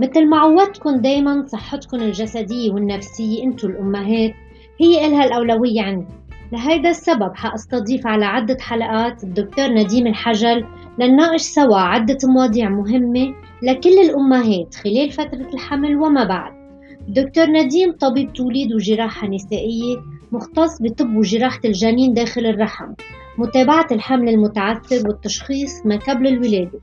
مثل ما عودتكم دايما صحتكم الجسدية والنفسية أنتو الأمهات. هي إلها الأولوية عندي. لهيدا السبب حأستضيف على عدة حلقات الدكتور نديم الحجل لنناقش سوا عدة مواضيع مهمة لكل الأمهات خلال فترة الحمل وما بعد. دكتور نديم طبيب توليد وجراحة نسائية مختص بطب وجراحة الجنين داخل الرحم متابعة الحمل المتعثر والتشخيص ما قبل الولادة.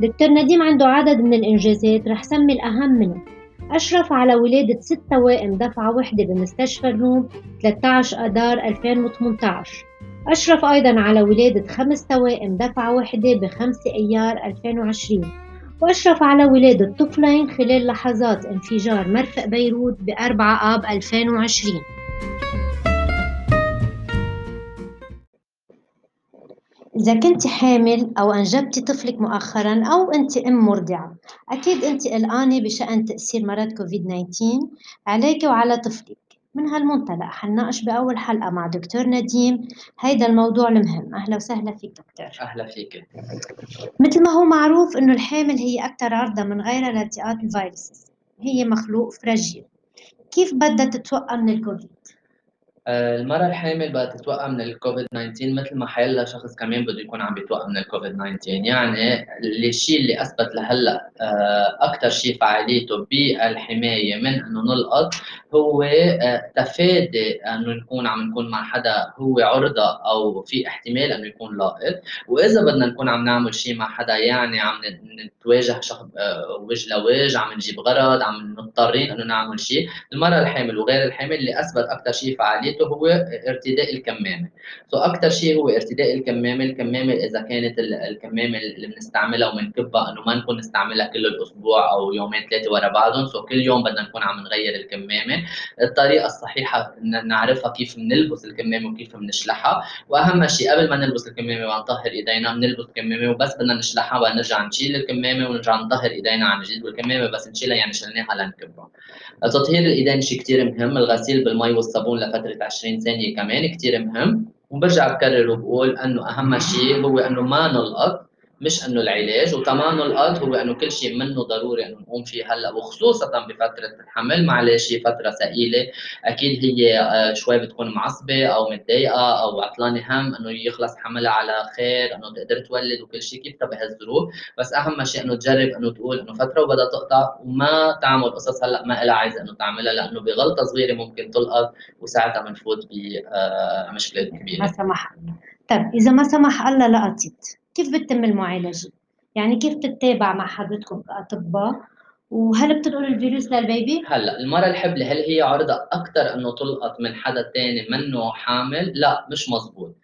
دكتور نديم عنده عدد من الإنجازات رح سمي الأهم منهم أشرف على ولادة ست توائم دفعة واحدة بمستشفى الروم 13 أدار 2018 أشرف أيضا على ولادة خمس توائم دفعة واحدة بخمسة أيار 2020 وأشرف على ولادة طفلين خلال لحظات انفجار مرفق بيروت بأربعة آب 2020 إذا كنت حامل أو أنجبتي طفلك مؤخرا أو أنت أم مرضعة أكيد أنت قلقانة بشأن تأثير مرض كوفيد 19 عليك وعلى طفلك. من هالمنطلق حنناقش بأول حلقة مع دكتور نديم. هيدا الموضوع المهم. أهلا وسهلا فيك دكتور. أهلا فيك. مثل ما هو معروف إنه الحامل هي أكثر عرضة من غيرها لالتقاط الفيروس هي مخلوق فراجيل. كيف بدها تتوقع من الكوفيد؟ آه، المرأة الحامل بدها تتوقع من الكوفيد 19 مثل ما حيلا شخص كمان بده يكون عم بيتوقع من الكوفيد 19 يعني الشيء اللي أثبت لهلأ آه، أكثر شيء فعاليته بالحماية من إنه نلقط هو آه، تفادي أنه نكون عم نكون مع حدا هو عرضة أو في احتمال أنه يكون لاقط وإذا بدنا نكون عم نعمل شيء مع حدا يعني عم نتواجه شخص وجه لوجه عم نجيب غرض عم مضطرين إنه نعمل شيء المرأة الحامل وغير الحامل اللي أثبت أكثر شيء فعاليته هو ارتداء الكمامة. so أكثر شيء هو ارتداء الكمامة الكمامة إذا كانت الكمامة اللي بنستعملها وبنكبها إنه ما نكون نستعملها كل الأسبوع أو يومين ثلاثة ورا بعضهم. so كل يوم بدنا نكون عم نغير الكمامة. الطريقة الصحيحة نعرفها كيف بنلبس الكمامة وكيف بنشلحها. وأهم شيء قبل ما نلبس الكمامة ونطهر إيدينا بنلبس الكمامة وبس بدنا نشلحها بدنا نرجع نشيل الكمامة ونرجع نطهر إيدينا عن جديد والكمامة بس نشيلها يعني شلناها لنكبها تطهير الإيدين شيء كثير مهم. الغسيل بالمي والصابون لفترة 20 ثانية كمان كثير مهم. وبرجع بكرر وبقول إنه أهم شيء هو إنه ما نلقط مش إنه العلاج وكمان القط هو إنه كل شيء منه ضروري إنه نقوم فيه هلأ وخصوصا بفترة الحمل. معلش فترة ثقيلة. أكيد هي آه، شوي بتكون معصبة أو متضايقة أو عطلانة هم إنه يخلص حملها على خير إنه تقدر تولد وكل شيء كيف بهالظروف بس أهم شيء إنه تجرب إنه تقول إنه فترة وبدها تقطع وما تعمل قصص هلأ ما لها عايزة إنه تعملها لأنه بغلطة صغيرة ممكن تلقط وساعتها بنفوت بمشكله آه، كبيرة. ما سمح الله. طيب إذا ما سمح الله لقطت كيف بتتم المعالجة؟ يعني كيف تتابع مع حضرتكم كأطباء وهل بتنقل الفيروس للبيبي؟ هلأ المرأة الحبلة هل هي عرضة أكثر إنه تلقط من حدا ثاني منه حامل؟ لا مش مزبوط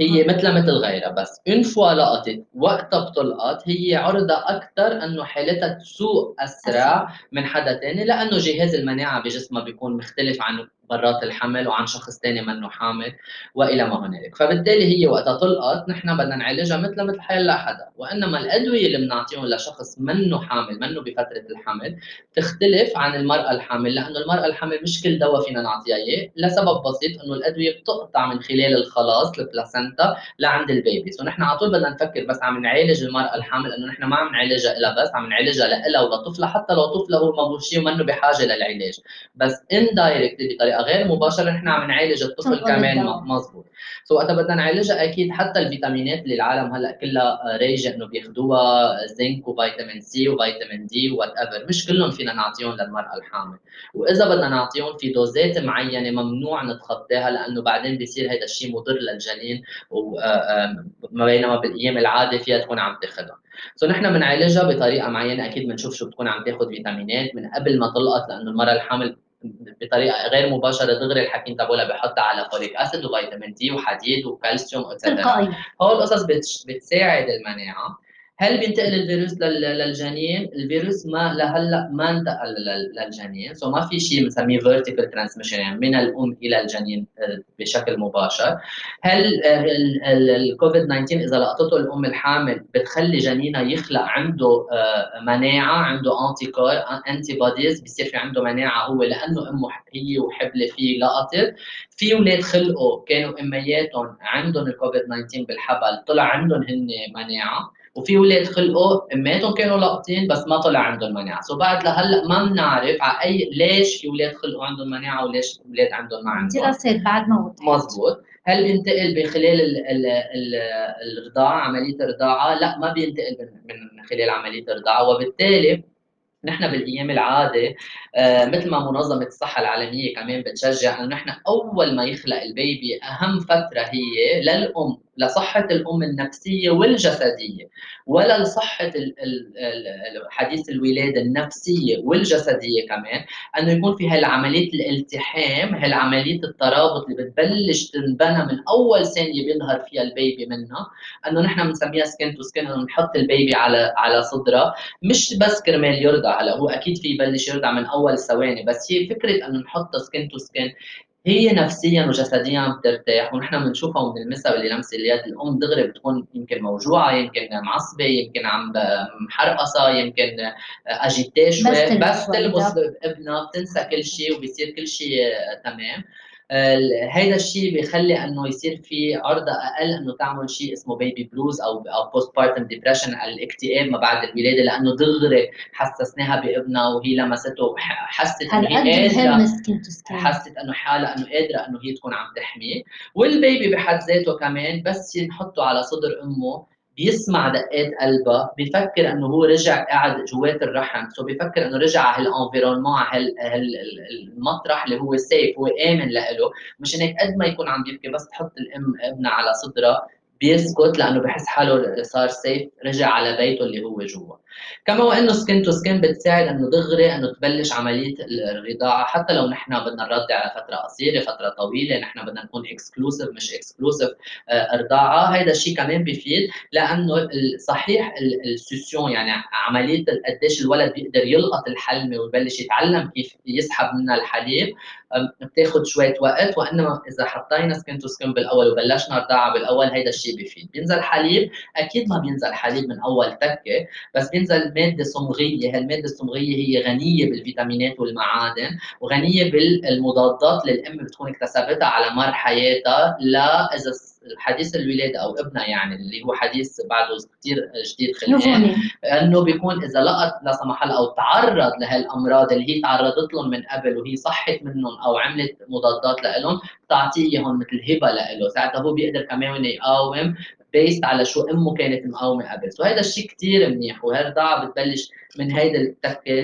هي مثل مثل غيرها بس إن فوا لقطت وقتها بتلقط هي عرضة أكثر إنه حالتها تسوء أسرع من حدا ثاني لأنه جهاز المناعة بجسمها بيكون مختلف عن برات الحمل وعن شخص ثاني منه حامل وإلى ما هنالك، فبالتالي هي وقتها تلقط نحن بدنا نعالجها مثل مثل حال حدا، وإنما الأدوية اللي بنعطيهم لشخص منه حامل منه بفترة الحمل تختلف عن المرأة الحامل لأنه المرأة الحامل مش كل دواء فينا نعطيها إياه لسبب بسيط إنه الأدوية بتقطع من خلال الخلاص ال placenta لعند ال baby، so نحن على طول بدنا نفكر بس عم نعالج المرأة الحامل إنه نحن ما عم نعالجها لها بس عم نعالجها لها ولطفلها حتى لو طفلها هو ما شيء ومنه بحاجة للعلاج، بس indirect بطريقة غير مباشره نحن عم نعالج الطفل كمان مضبوط. so وقتها بدنا نعالجها أكيد حتى الفيتامينات اللي العالم هلأ كلها رايجه إنه بياخذوها زنك وفيتامين C وفيتامين D whatever مش كلهم فينا نعطيهم للمرأة الحامل. وإذا بدنا نعطيهم في دوزات معينة ممنوع نتخطاها لأنه بعدين بيصير هذا الشيء مضر للجنين وبينما بالأيام العادي فيها تكون عم تاخذها سو نحن بنعالجها بطريقة معينة. أكيد بنشوف شو بتكون عم تاخذ فيتامينات من قبل ما تلقط لأنه المرأة الحامل بطريقة غير مباشرة دغري الحكيم تبعولها بحطها على folic acid وفيتامين D وحديد وكالسيوم تلقائيا. هول القصص بتساعد المناعة. هل بينتقل الفيروس للجنين؟ الفيروس ما لهلا ما انتقل للجنين، so ما في شيء بنسميه vertical transmission يعني من الأم إلى الجنين آه، بشكل مباشر. هل الكوفيد 19 إذا لقطته الأم الحامل بتخلي جنينها يخلق عنده آه، مناعة، عنده anticorps antibodies بصير في عنده مناعة هو لأنه أمه هي وحبلة فيه لقطت، في أولاد خلقوا كانوا إمياتهم عندهم الكوفيد 19 بالحبل طلع عندهم هن مناعة وفي أولاد خلقوا اماتهم كانوا لاقطين بس ما طلع عندهم مناعة. so بعد لهلا ما بنعرف على أي ليش في أولاد خلقوا عندهم مناعة وليش أولاد عندهم ما عندهم. دراسات بعد ما مزبوط. هل بينتقل بخلال ال ال ال الرضاعة عملية الرضاعة؟ لا ما بينتقل من خلال عملية الرضاعة. وبالتالي نحن بالأيام العادة آه مثل ما منظمة الصحة العالمية كمان بتشجع إنه نحن أول ما يخلق البيبي أهم فترة هي للأم. لصحة الأم النفسية والجسدية ولا لصحة حديث الولادة النفسية والجسدية كمان أنه يكون في هالعملية الالتحام هالعملية الترابط اللي بتبلش تنبنى من أول ثانية بيظهر فيها البيبي منها أنه نحن بنسميها skin to skin أنه نحط البيبي على على صدرها مش بس كرمال يرضع هلا هو أكيد في يبلش يرضع من أول ثواني بس هي فكرة أنه نحط skin to skin هي نفسيا وجسديا عم ترتاح ونحن بنشوفها وبنلمسها باللي لمس اليد الأم دغري بتكون يمكن موجوعة يمكن معصبة يمكن عم محرقصه يمكن اجيتي شوي بس تلمس ابنها بتنسى كل شيء وبيصير كل شيء تمام. هيدا الشيء بيخلي إنه يصير في عرضه أقل إنه تعمل شيء اسمه baby blues أو أو postpartum depression الاكتئاب ما بعد الولادة لأنه دغري حسسناها بابنها وهي لمسته حست إنه هي قادره حست إنه حالها إنه قادرة إنه هي تكون عم تحميه. والبيبي بحد ذاته كمان بس نحطه على صدر أمه بيسمع دقات قلبها بفكر إنه هو رجع قاعد جوات الرحم so بفكر إنه رجع على هال environnement على اللي هو safe هو آمن لإله مشان هيك قد ما يكون عم يبكي بس تحط الأم ابنها على صدرها بيسكت لأنه بحس حاله صار safe رجع على بيته اللي هو جوا. كما وإنه skin to skin بتساعد إنه دغري إنه تبلش عملية الرضاعة. حتى لو نحن بدنا نرضع على فتره قصيرة فترة طويلة نحن بدنا نكون exclusive مش exclusive رضاعه هيدا الشيء كمان بيفيد لأنه صحيح ال succion يعني عملية قديش الولد بيقدر يلقط الحلمة ويبلش يتعلم كيف يسحب منها الحليب بتاخذ شوية وقت. وإنما إذا حطينا سكن تو سكن بالأول وبلشنا رضاعه بالأول هيدا الشيء بيفيد بينزل حليب؟ أكيد ما بينزل حليب من أول تكة بس بينزل ماده صمغيه هالماده الصمغيه هي غنية بالفيتامينات والمعادن وغنية بالمضادات اللي الأم بتكون اكتسبتها على مر حياتها لا إذا حديث الولادة أو ابنها يعني اللي هو حديث بعده كثير جديد خلينا إنه بيكون إذا لقت لا سمح الله أو تعرض لهالأمراض اللي هي تعرضت لهم من قبل وهي صحت منهم أو عملت مضادات لهم تعطيهم مثل هبة له ساعتها هو بيقدر كمان يقاوم بيست على شو أمه كانت مقاومة قبل. سو هذا الشيء كثير منيح وهالرضاعه بتبلش من هيدا التكه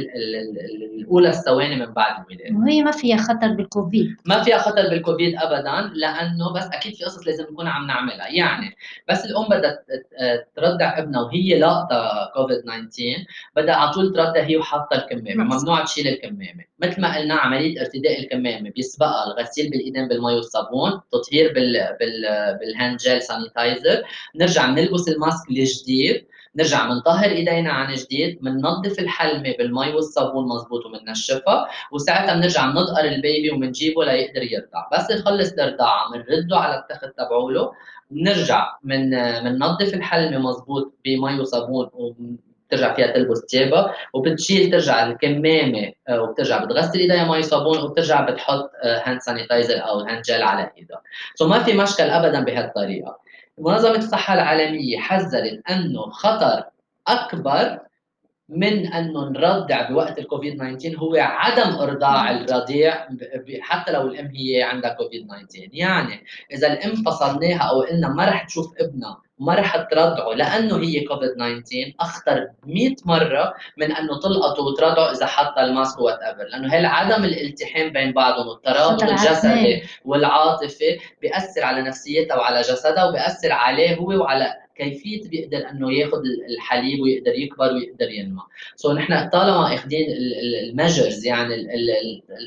الأولى الثواني من بعد الولاده وهي ما فيها خطر بالكوفيد. ما فيها خطر بالكوفيد ابدا لأنه بس أكيد في قصص لازم نكون عم نعملها. يعني بس الأم بدها ترضع ابنها وهي لاقطة كوفيد 19 بدها على طول ترضع هي وحاطة الكمامة ممنوع تشيل الكمامة. مثل ما قلنا عملية ارتداء الكمامة بيسبقها الغسيل بالإيدين بالمي والصابون تطهير بال بال بال hand gel sanitizer نرجع نلبس ال mask الجديد نرجع بنطهر إيدينا عن جديد بننظف الحلمة بالمي والصابون مزبوط وبننشفها وساعتها بنرجع بنزقر البيبي وبنجيبه ليقدر يرضع. بس يخلص الرضاعه بنرده على التخت تبعوله بنرجع من بننظف الحلمة مزبوط بمي وصابون بترجع فيها تلبس ثيابها وبتشيل ترجع الكمامة آه، وبترجع بتغسل إيديها مي صابون وبترجع بتحط hand sanitizer أو hand gel على إيدها. so ما في مشكل ابدا بهالطريقة. منظمة الصحة العالمية حذرت أنه خطر أكبر من أنه نرضع بوقت الكوفيد 19 هو عدم إرضاع الرضيع حتى لو الأم هي عندها كوفيد 19 يعني إذا الأم فصلناها أو قلنا ما رح تشوف ابنها وما رح ترضعه لأنه هي كوفيد 19 أخطر 100 مرة من أنه تلقطه وترضعه إذا حط ال mask whatever لأنه هي عدم الالتحام بين بعضهم والترابط الجسدي والعاطفي بيأثر على نفسيتها وعلى جسدها وبيأثر عليه هو وعلى كيفية بيقدر إنه ياخذ الحليب ويقدر يكبر ويقدر ينمى so نحن طالما اخذين ال measures يعني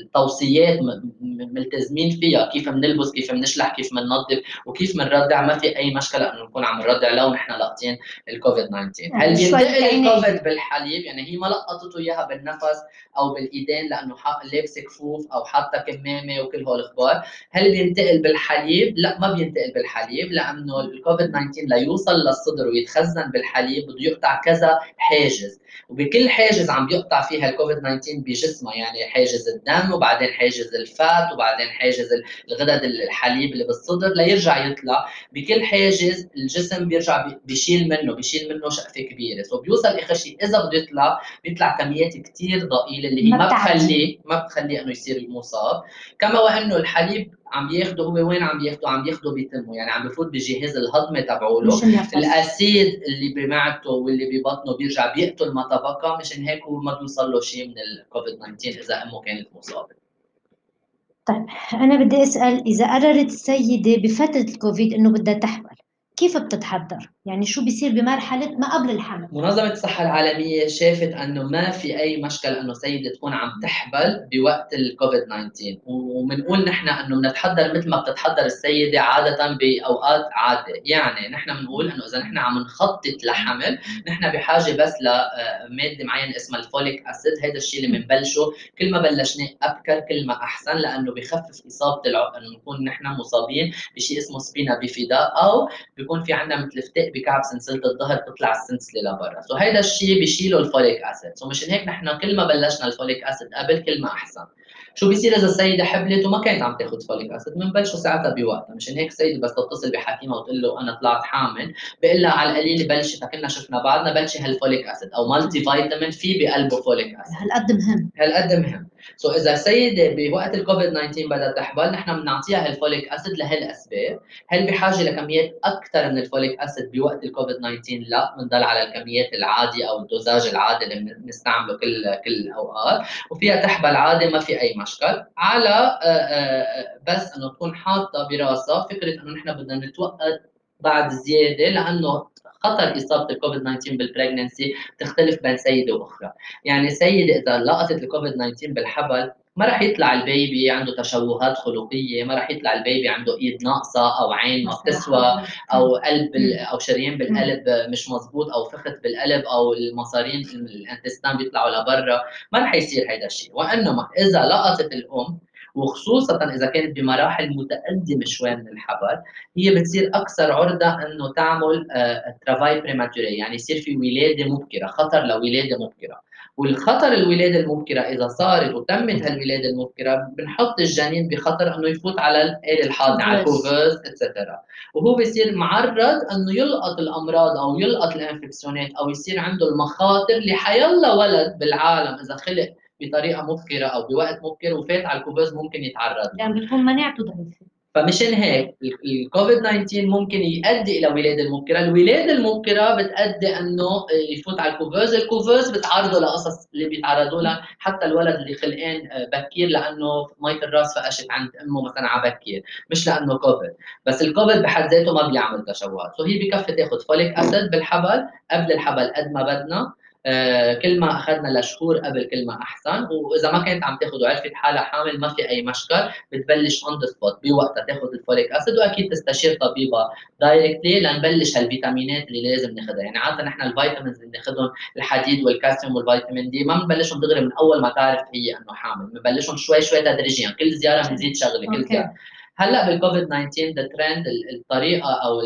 التوصيات ملتزمين فيها كيف بنلبس كيف بنشلح كيف بننظف وكيف بنرضع ما في أي مشكلة إنه نكون عم نرضع لو نحن لاقطين الكوفيد 19 هل بينتقل الكوفيد بالحليب؟ يعني هي ما لقطته اياها بالنفس أو بالإيدين لأنه لابسة كفوف أو حاطة كمامة وكل هول الاخبار هل بينتقل بالحليب؟ لا ما بينتقل بالحليب لأنه الكوفيد 19 ليوصل للصدر ويتخزن بالحليب بده يقطع كذا حاجز. وبكل حاجز عم بيقطع فيها الكوفيد 19 بجسمها يعني حاجز الدم وبعدين حاجز الفات وبعدين حاجز الغدد الحليب اللي بالصدر ليرجع يطلع. بكل حاجز الجسم بيرجع بيشيل منه بيشيل منه شقفة كبيرة. سو بيوصل آخر شيء إذا بده يطلع بيطلع كميات كثير ضئيلة اللي هي ما بتخليه ما بتخليه إنه يصير مصاب كما وإنه الحليب عم بياخده هو وين عم بياخده عم بياخده بتمه يعني عم بفوت بجهاز الهضمي تبعوله. الأسيد اللي بمعدته واللي ببطنه بيرجع بيقتل ما تبقى. مشان هيك هو ما بيوصل له شيء من الكوفيد 19 إذا أمه كانت مصابة. طيب أنا بدي أسأل إذا قررت السيدة بفترة الكوفيد إنه بدها تحمل كيف بتتحضر؟ يعني شو بيصير بمرحلة ما قبل الحمل؟ منظمة الصحة العالمية شافت أنه ما في أي مشكل أنه سيدة تكون عم تحبل بوقت الكوفيد 19 وبنقول نحن أنه بنتحضر مثل ما بتتحضر السيدة عادة بأوقات عادة يعني نحن بنقول أنه إذا نحن عم نخطط لحمل نحن بحاجة بس لمادة معينة اسمها ال folic acid هذا الشيء اللي بنبلشه كل ما بلشناه أبكر كل ما أحسن لأنه بخفف إصابة أنه نكون نحن مصابين بشيء اسمه spina bifida أو بيكون في عندنا مثل فتق بكعب سلسله الظهر تطلع السلسله لبرا. so هيدا الشيء بيشيله ال folic acid so مشان هيك نحن كل ما بلشنا ال folic acid قبل كل ما أحسن. شو بيصير إذا السيدة حبلت وما كانت عم تاخذ folic acid بنبلشوا ساعتها بوقتها. مشان هيك السيده بس تتصل بحكيمها وتقول له أنا طلعت حامل. بقول لها على القليله بلشي تكنا شفنا بعضنا بلشي هال folic acid أو multivitamin في بقلبه folic acid هالقد مهم. هالقد مهم. so اذا سيده بوقت الكوفيد 19 بدها تحبل نحن بنعطيها هال folic acid لهالاسباب هل بحاجة لكميات أكثر من ال folic acid بوقت الكوفيد 19 لا بنضل على الكميات العادية أو ال dosage العادي اللي بنستعمله كل كل الاوقات وفيها تحبل عادي ما في أي مشكل. على آه، آه، بس إنه تكون حاطة براسها فكرة إنه نحن بدنا نتوقت بعد زيادة لأنه خطر اصابه الكوفيد 19 بال pregnancy تختلف بين سيدة وأخرى، يعني سيدة إذا لقطت الكوفيد 19 بالحبل ما راح يطلع البيبي عنده تشوهات خلقية، ما راح يطلع البيبي عنده إيد ناقصة أو عين ما بتسوى أو قلب أو شريان بالقلب مش مزبوط أو فخذ بالقلب أو المصارين ال intestins بيطلعوا لبرا، ما راح يصير هذا الشيء، وإنما إذا لقطت الأم وخصوصا إذا كانت بمراحل متقدمة شوي من الحبل هي بتصير أكثر عرضة إنه تعمل travail آه، prématuré يعني يصير في ولادة مبكرة خطر لولادة مبكرة. والخطر الولادة المبكرة إذا صارت وتمت هالولادة المبكرة بنحط الجنين بخطر إنه يفوت على الآلة الحاضنة على ال couveuse et cetera وهو بيصير معرض إنه يلقط الأمراض أو يلقط ال infectionات أو يصير عنده المخاطر اللي حيلا ولد بالعالم إذا خلق بطريقة مبكرة أو بوقت مبكر وفات على ال couveuse ممكن يتعرض. يعني بتكون مناعته ضعيفه فمشان هيك الكوفيد 19 ممكن يؤدي إلى ولاده المبكرة، الولاده المبكرة بتؤدي إنه يفوت على ال couveuse، ال couveuse بتعرضه لقصص اللي بيتعرضوا لها. حتى الولد اللي خلقان بكير لأنه مية الراس فقشت عند أمه مثلا على بكير، مش لأنه كوفيد، بس الكوفيد بحد ذاته ما بيعمل تشوهات، so هي بكفي تاخذ folic acid بالحبل قبل الحبل قد ما بدنا. آه، كل ما أخذنا لشهور قبل كل ما أحسن. وإذا ما كانت عم تاخذ وعرفت حالها حامل ما في أي مشكل. بتبلش on the spot بوقتها تاخذ ال folic acid. وأكيد تستشير طبيبها directly لنبلش هالفيتامينات اللي لازم ناخذها يعني عادة نحن ال vitamins اللي ناخذهم الحديد والكالسيوم والفيتامين دي ما بنبلشهم دغري من أول ما تعرف هي إنه حامل. بنبلشهم شوي شوي تدريجيا. كل زيارة بنزيد شغلة كل زيارة. هلا بالكوفيد 19 الترند الطريقة أو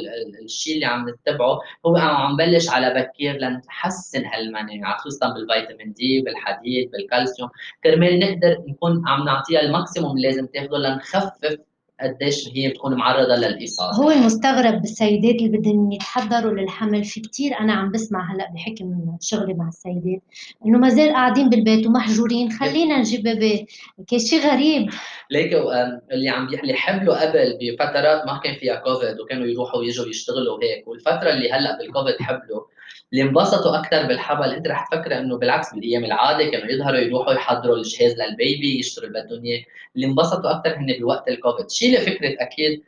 الشيء اللي عم نتبعه هو عم نبلش على بكير لنحسن هالمناعة خصوصا بالفيتامين دي بالحديد بالكالسيوم. كرمال نقدر نكون عم نعطيها ال maximum اللي لازم تاخذه لنخفف قديش هي بتكون معرضة للإصابة. هو المستغرب بالسيدات اللي بدهم يتحضروا للحمل في كثير أنا عم بسمع هلأ بحكي من شغلي مع السيدات إنه ما زال قاعدين بالبيت ومحجورين خلينا نجيب بيبي. شيء غريب. ليك اللي عم اللي حملوا قبل بفترات ما كان فيها كوفيد وكانوا يروحوا ويجوا يشتغلوا هيك والفترة اللي هلأ بالكوفيد حبلوا اللي انبسطوا أكثر بالحبل أنت رح تفكر إنه بالعكس بالأيام العادة كانوا يظهروا يروحوا يحضروا الجهاز للبيبي يشتروا اللي بدهم اياه اللي انبسطوا أكثر هن بوقت الكوفيد. شيل فكرة أكيد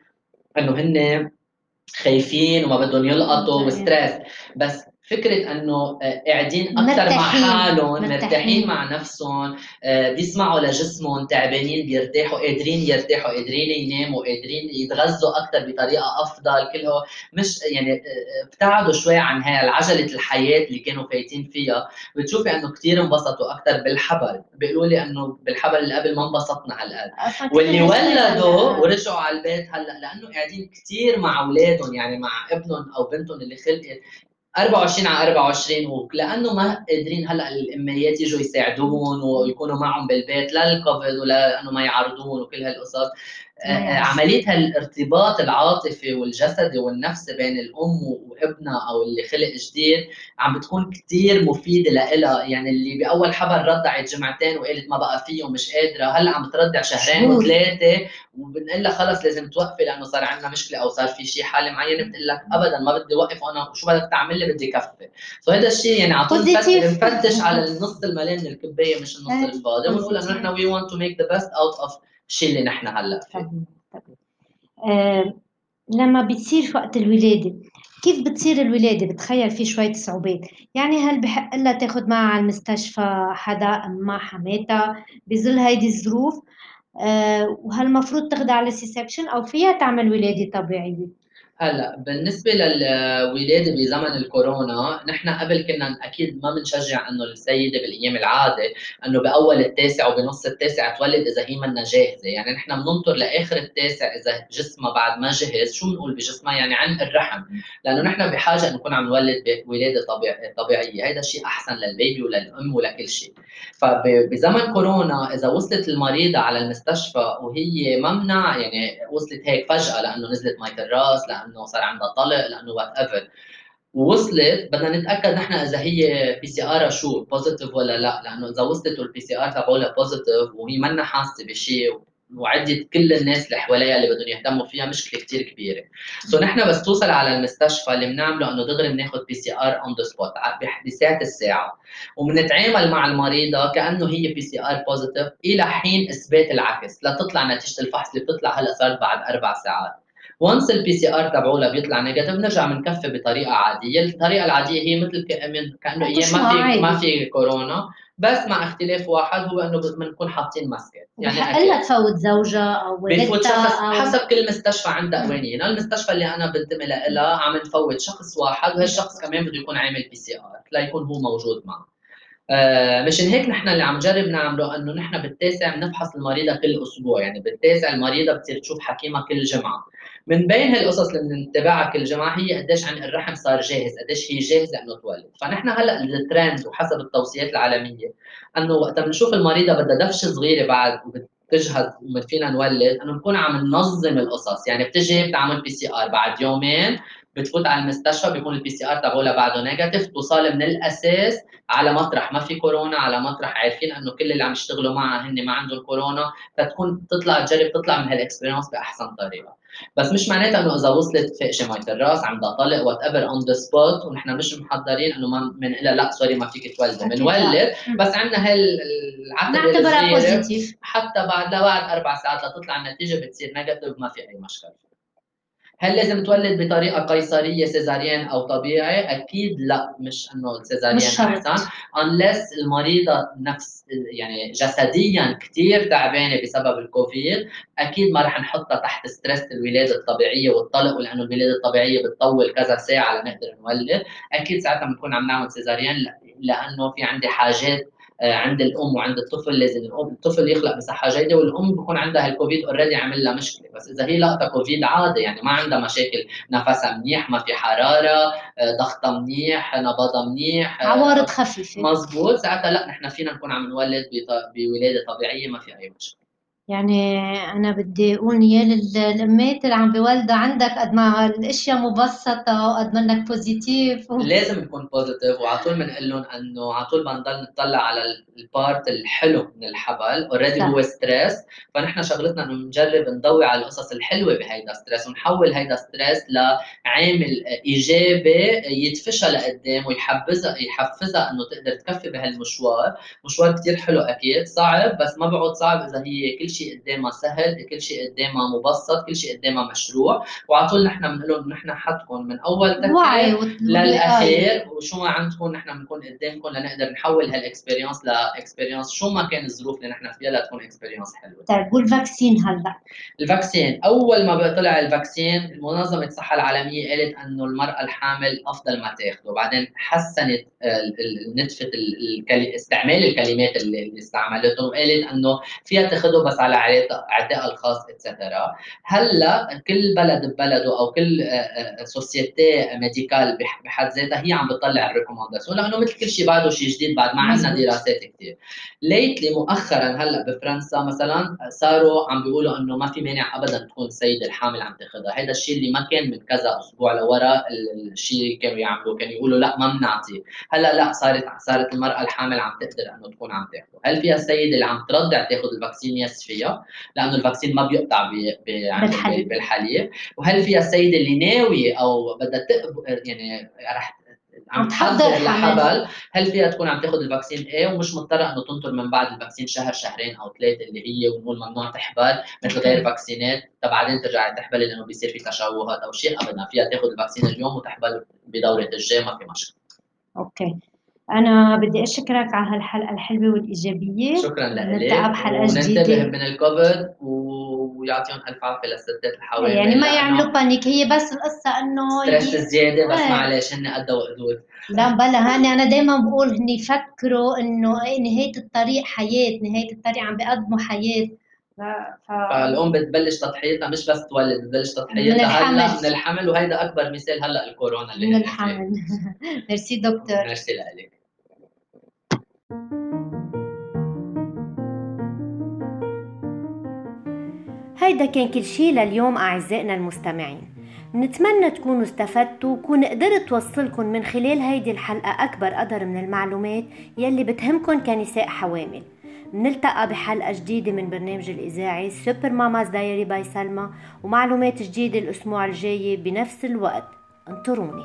إنه هن خايفين وما بدهم يلقطوا وستريس. بس فكرة أنه آه، قاعدين أكثر مع حالهم مرتاحين. مع نفسهم آه، بيسمعوا لجسمهم تعبانين بيرتاحوا قادرين يرتاحوا قادرين يناموا قادرين يتغذوا أكثر بطريقة أفضل كله مش يعني آه، ابتعدوا شوي عن هاي العجلة الحياة اللي كانوا فايتين فيها. بتشوفي إنه كثير انبسطوا أكثر بالحبل. بيقولوا لي إنه بالحبل اللي قبل ما انبسطنا هالقد واللي ولدوا ورجعوا على البيت هلأ لأنه قاعدين كثير مع أولادهم يعني مع ابنهم أو بنتهم اللي خلقت. 24 على 24 ولأنه ما قادرين هلأ الاميات يجوا يساعدوهم ويكونوا معهم بالبيت لا الكوفيد ولا لأنه ما يعرضون وكل هالقصص. عمليه هالارتباط العاطفي والجسدي والنفسي بين الأم وابنها أو اللي خلق جديد عم بتكون كثير مفيدة لإلها. يعني اللي بأول حبل رضعت جمعتين وقالت ما بقى فيه ومش قادرة هلأ عم بترضع شهرين وثلاثة وبنقول لها خلص لازم توقفي لأنه صار عندنا مشكلة أو صار في شيء حالة معينة. بتقول لك ابدا ما بدي اوقف وأنا شو بدك تعمل لي؟ بدي كفي. so هذا الشيء يعني على طول نفتش على النص المليان من الكباية مش النص. الفاضي ونقول انه نحن we want to make the best out of الشيء اللي نحن هلا فيه. آه لما بتصير وقت الولادة كيف بتصير الولادة؟ بتخيل في شوية صعوبات. يعني هل بحق لها تاخذ معها على المستشفى حدا امها حماتها؟ بظل هيدي الظروف. آه وهل المفروض تخضع على سي أو فيها تعمل ولادة طبيعية؟ هلا بالنسبة للولادة بزمن الكورونا نحن قبل كنا أكيد ما بنشجع إنه السيدة بالأيام العادة إنه بأول التاسع وبنص التاسع تولد إذا هي منا جاهزة. يعني نحن بننطر لآخر التاسع إذا جسمها بعد ما جهز. شو بنقول بجسمها؟ يعني عن الرحم. لأنه نحن بحاجة نكون عم نولد ولاده طبيعية. هذا الشيء أحسن للبيبي وللأم ولكل شيء. فبزمن كورونا إذا وصلت المريضة على المستشفى وهي منع يعني وصلت هيك فجأة لأنه نزلت مية الرأس لأنه لأنه صار عندها طلق لأنه whatever ووصلت بدنا نتأكد نحن إذا هي PCR شو positive ولا لا. لأنه إذا وصلت وال PCR تبعولها positive وهي منا حاسة بشيء وعدت كل الناس اللي حواليها اللي بدهم يهتموا فيها مشكلة كثير كبيرة. so نحن بس توصل على المستشفى اللي بنعمله إنه دغري بناخذ PCR on the spot بساعة الساعة. وبنتعامل مع المريضة كأنه هي PCR positive إلى حين إثبات العكس. لتطلع نتيجة الفحص اللي بتطلع هلأ صارت بعد أربع ساعات. once ال PCR تبعولها بيطلع negative بنرجع بنكفي بطريقة عادية، الطريقة العادية هي مثل كأنه أيام ما في ما في كورونا بس مع اختلاف واحد هو إنه بنكون حاطين masكات يعني الا تفوت زوجها أو ولدتها أو... حسب كل مستشفى عندها قوانين المستشفى اللي أنا بنتمي لها عم نفوت شخص واحد وهالشخص كمان بده يكون عامل PCR ليكون هو موجود معه. آه مشان هيك نحن اللي عم نجرب نعمله إنه نحن بالتاسع بنفحص المريضة كل أسبوع. يعني بالتاسع المريضة بتصير تشوف حكيمها كل جمعة. من بين هالقصص اللي بنتبعها كل جمعه هي قديش عن الرحم صار جاهز قديش هي جاهزة إنه تولد فنحن هلأ الترند وحسب التوصيات العالمية إنه وقت بنشوف المريضة بدها دفشة صغيرة بعد وبتجهز وفينا نولد إنه نكون عم ننظم القصص. يعني بتجي بتعمل PCR بعد يومين بتفوت على المستشفى بيكون ال PCR تبعولها بعده negative توصل من الأساس على مطرح. ما في كورونا على مطرح. عارفين إنه كل اللي عم يشتغلوا معها هن ما عندهم كورونا فتكون تطلع تجرب تطلع من هال experience بأحسن طريقة. بس مش معناتها إنه إذا وصلت فقشت ميه الراس عندها طلق whatever on the spot ونحن مش محضرين إنه ما بنقلها لا sorry ما فيك تولدي بنولد. بس عندنا هالعتبه نعتبرها حتى بعد لبعد أربع ساعات لتطلع النتيجة بتصير negative ما في أي مشكلة. هل لازم تولد بطريقة قيصرية césarienne أو طبيعي؟ أكيد لا مش إنه ال césarienne أحسن. unless المريضة نفس يعني جسديا كثير تعبانة بسبب الكوفيد أكيد ما رح نحطها تحت stress الولادة الطبيعية والطلق ولأنه الولادة الطبيعية بتطول كذا ساعة لنقدر نولد. أكيد ساعتها بنكون عم نعمل césarienne لأنه في عندي حاجات عند الأم وعند الطفل لازم الطفل يخلق بصحه جيدة والأم بكون عندها الكوفيد already عامل لها مشكلة. بس إذا هي لاقطة كوفيد عادي يعني ما عندها مشاكل. نفسها منيح ما في حرارة آه، ضغطها منيح نبضها منيح آه، عوارض خفيفة. مزبوط. ساعتها لا نحن فينا نكون عم نولد بولادة طبيعية ما في أي مشكلة. يعني أنا بدي أقول يا للأمات اللي عم بيولدوا عندك قد ما الأشياء مبسطة وقد ما إنك positive و... لازم نكون positive وعلى طول بنقول لهم إنه على طول بنضل نطلع على ال part الحلو من الحبل. already هو stress فنحن شغلتنا إنه نجرب نضوي على القصص الحلوة بهيدا stress ونحول هيدا stress لعامل إيجابي يدفشها لقدام ويحفزها يحفزها إنه تقدر تكفي بهالمشوار، مشوار كثير حلو أكيد صعب بس ما بقعد صعب إذا هي كل شيء قدامها سهل كل شيء قدامها مبسط كل شيء قدامها مشروع. وعلى طول نحن بنقول لهم نحن حدكم من أول تكه للاخير وشو ما عندكم نحن بنكون قدامكم لنقدر نحول هال experience ل experience شو ما كان الظروف اللي نحن فيها لتكون experience حلوة. طيب وال vaccine هلأ؟ ال vaccine. أول ما طلع ال vaccine منظمه الصحة العالمية قالت إنه المرأة الحامل أفضل ما تاخذه وبعدين حسنت نتفه استعمال الكلمات اللي استعملته وقالت إنه فيها تاخذه بس على عاتقها الخاص et cetera هلأ كل بلد ببلده أو كل société médicale بحد ذاتها هي عم بتطلع ال recommandations لأنه مثل كل شيء بعده شيء جديد بعد ما عندنا دراسات كثير lately مؤخرا هلأ بفرنسا مثلا صاروا عم بيقولوا إنه ما في مانع ابدا تكون السيده الحامل عم تاخذها هذا الشيء اللي ما كان من كذا أسبوع لورا الشيء كانوا يعملوا كانوا يقولوا لأ ما بنعطي هلأ لأ صارت صارت المرأة الحامل عم تقدر إنه تكون عم تاخذه هل فيها السيده اللي عم ترضع تاخذ ال vaccine؟ yes فيها لأنه ال vaccine ما بيقطع بي بي يعني بالحليب. بالحليب. وهل فيها السيدة اللي ناوية أو بدها يعني رح عم تحضر لحبل هل فيها تكون عم تاخذ ال vaccine إيه ومش مضطرة إنه تنطر من بعد ال vaccine شهر شهرين أو ثلاثة اللي هي ونقول ممنوع تحبل مثل غير فاكسينات. بعدين ترجع تحبل لأنه بيصير في تشوهات أو شيء ابدا فيها تاخذ ال vaccine اليوم وتحبل بدورة الجاي ما في مشكلة. okay. أنا بدي أشكرك على هالحلقة الحلوة والإيجابية. شكرا لك. نلتقى بحلقة جديدة وننتبه من الكوفيد ويعطيهم ألف عافية للستات الحوامل يعني ما يعملوا panic هي بس القصة إنه stress زيادة بس معلش هن قدها وقدود لا بلا هاني أنا دايما بقول هن يفكروا إنه نهاية الطريق حياة نهاية الطريق عم بيقدموا حياة. ف... فالأم بتبلش تضحيتها مش بس تولد بتبلش تضحيتها. هلأ من الحمل وهيدا أكبر مثال هلأ الكورونا اللي من الحمل. ميرسي دكتور. ميرسي لك. هيدا كان كل شي لليوم أعزائنا المستمعين. نتمنى تكونوا استفدتوا وكون قدرت توصلكم من خلال هيدي الحلقة أكبر قدر من المعلومات يلي بتهمكم كنساء حوامل. نلتقى بحلقة جديدة من برنامج الإذاعي Super Mama's Diary by سلمى ومعلومات جديدة الأسبوع الجاي بنفس الوقت. انطروني.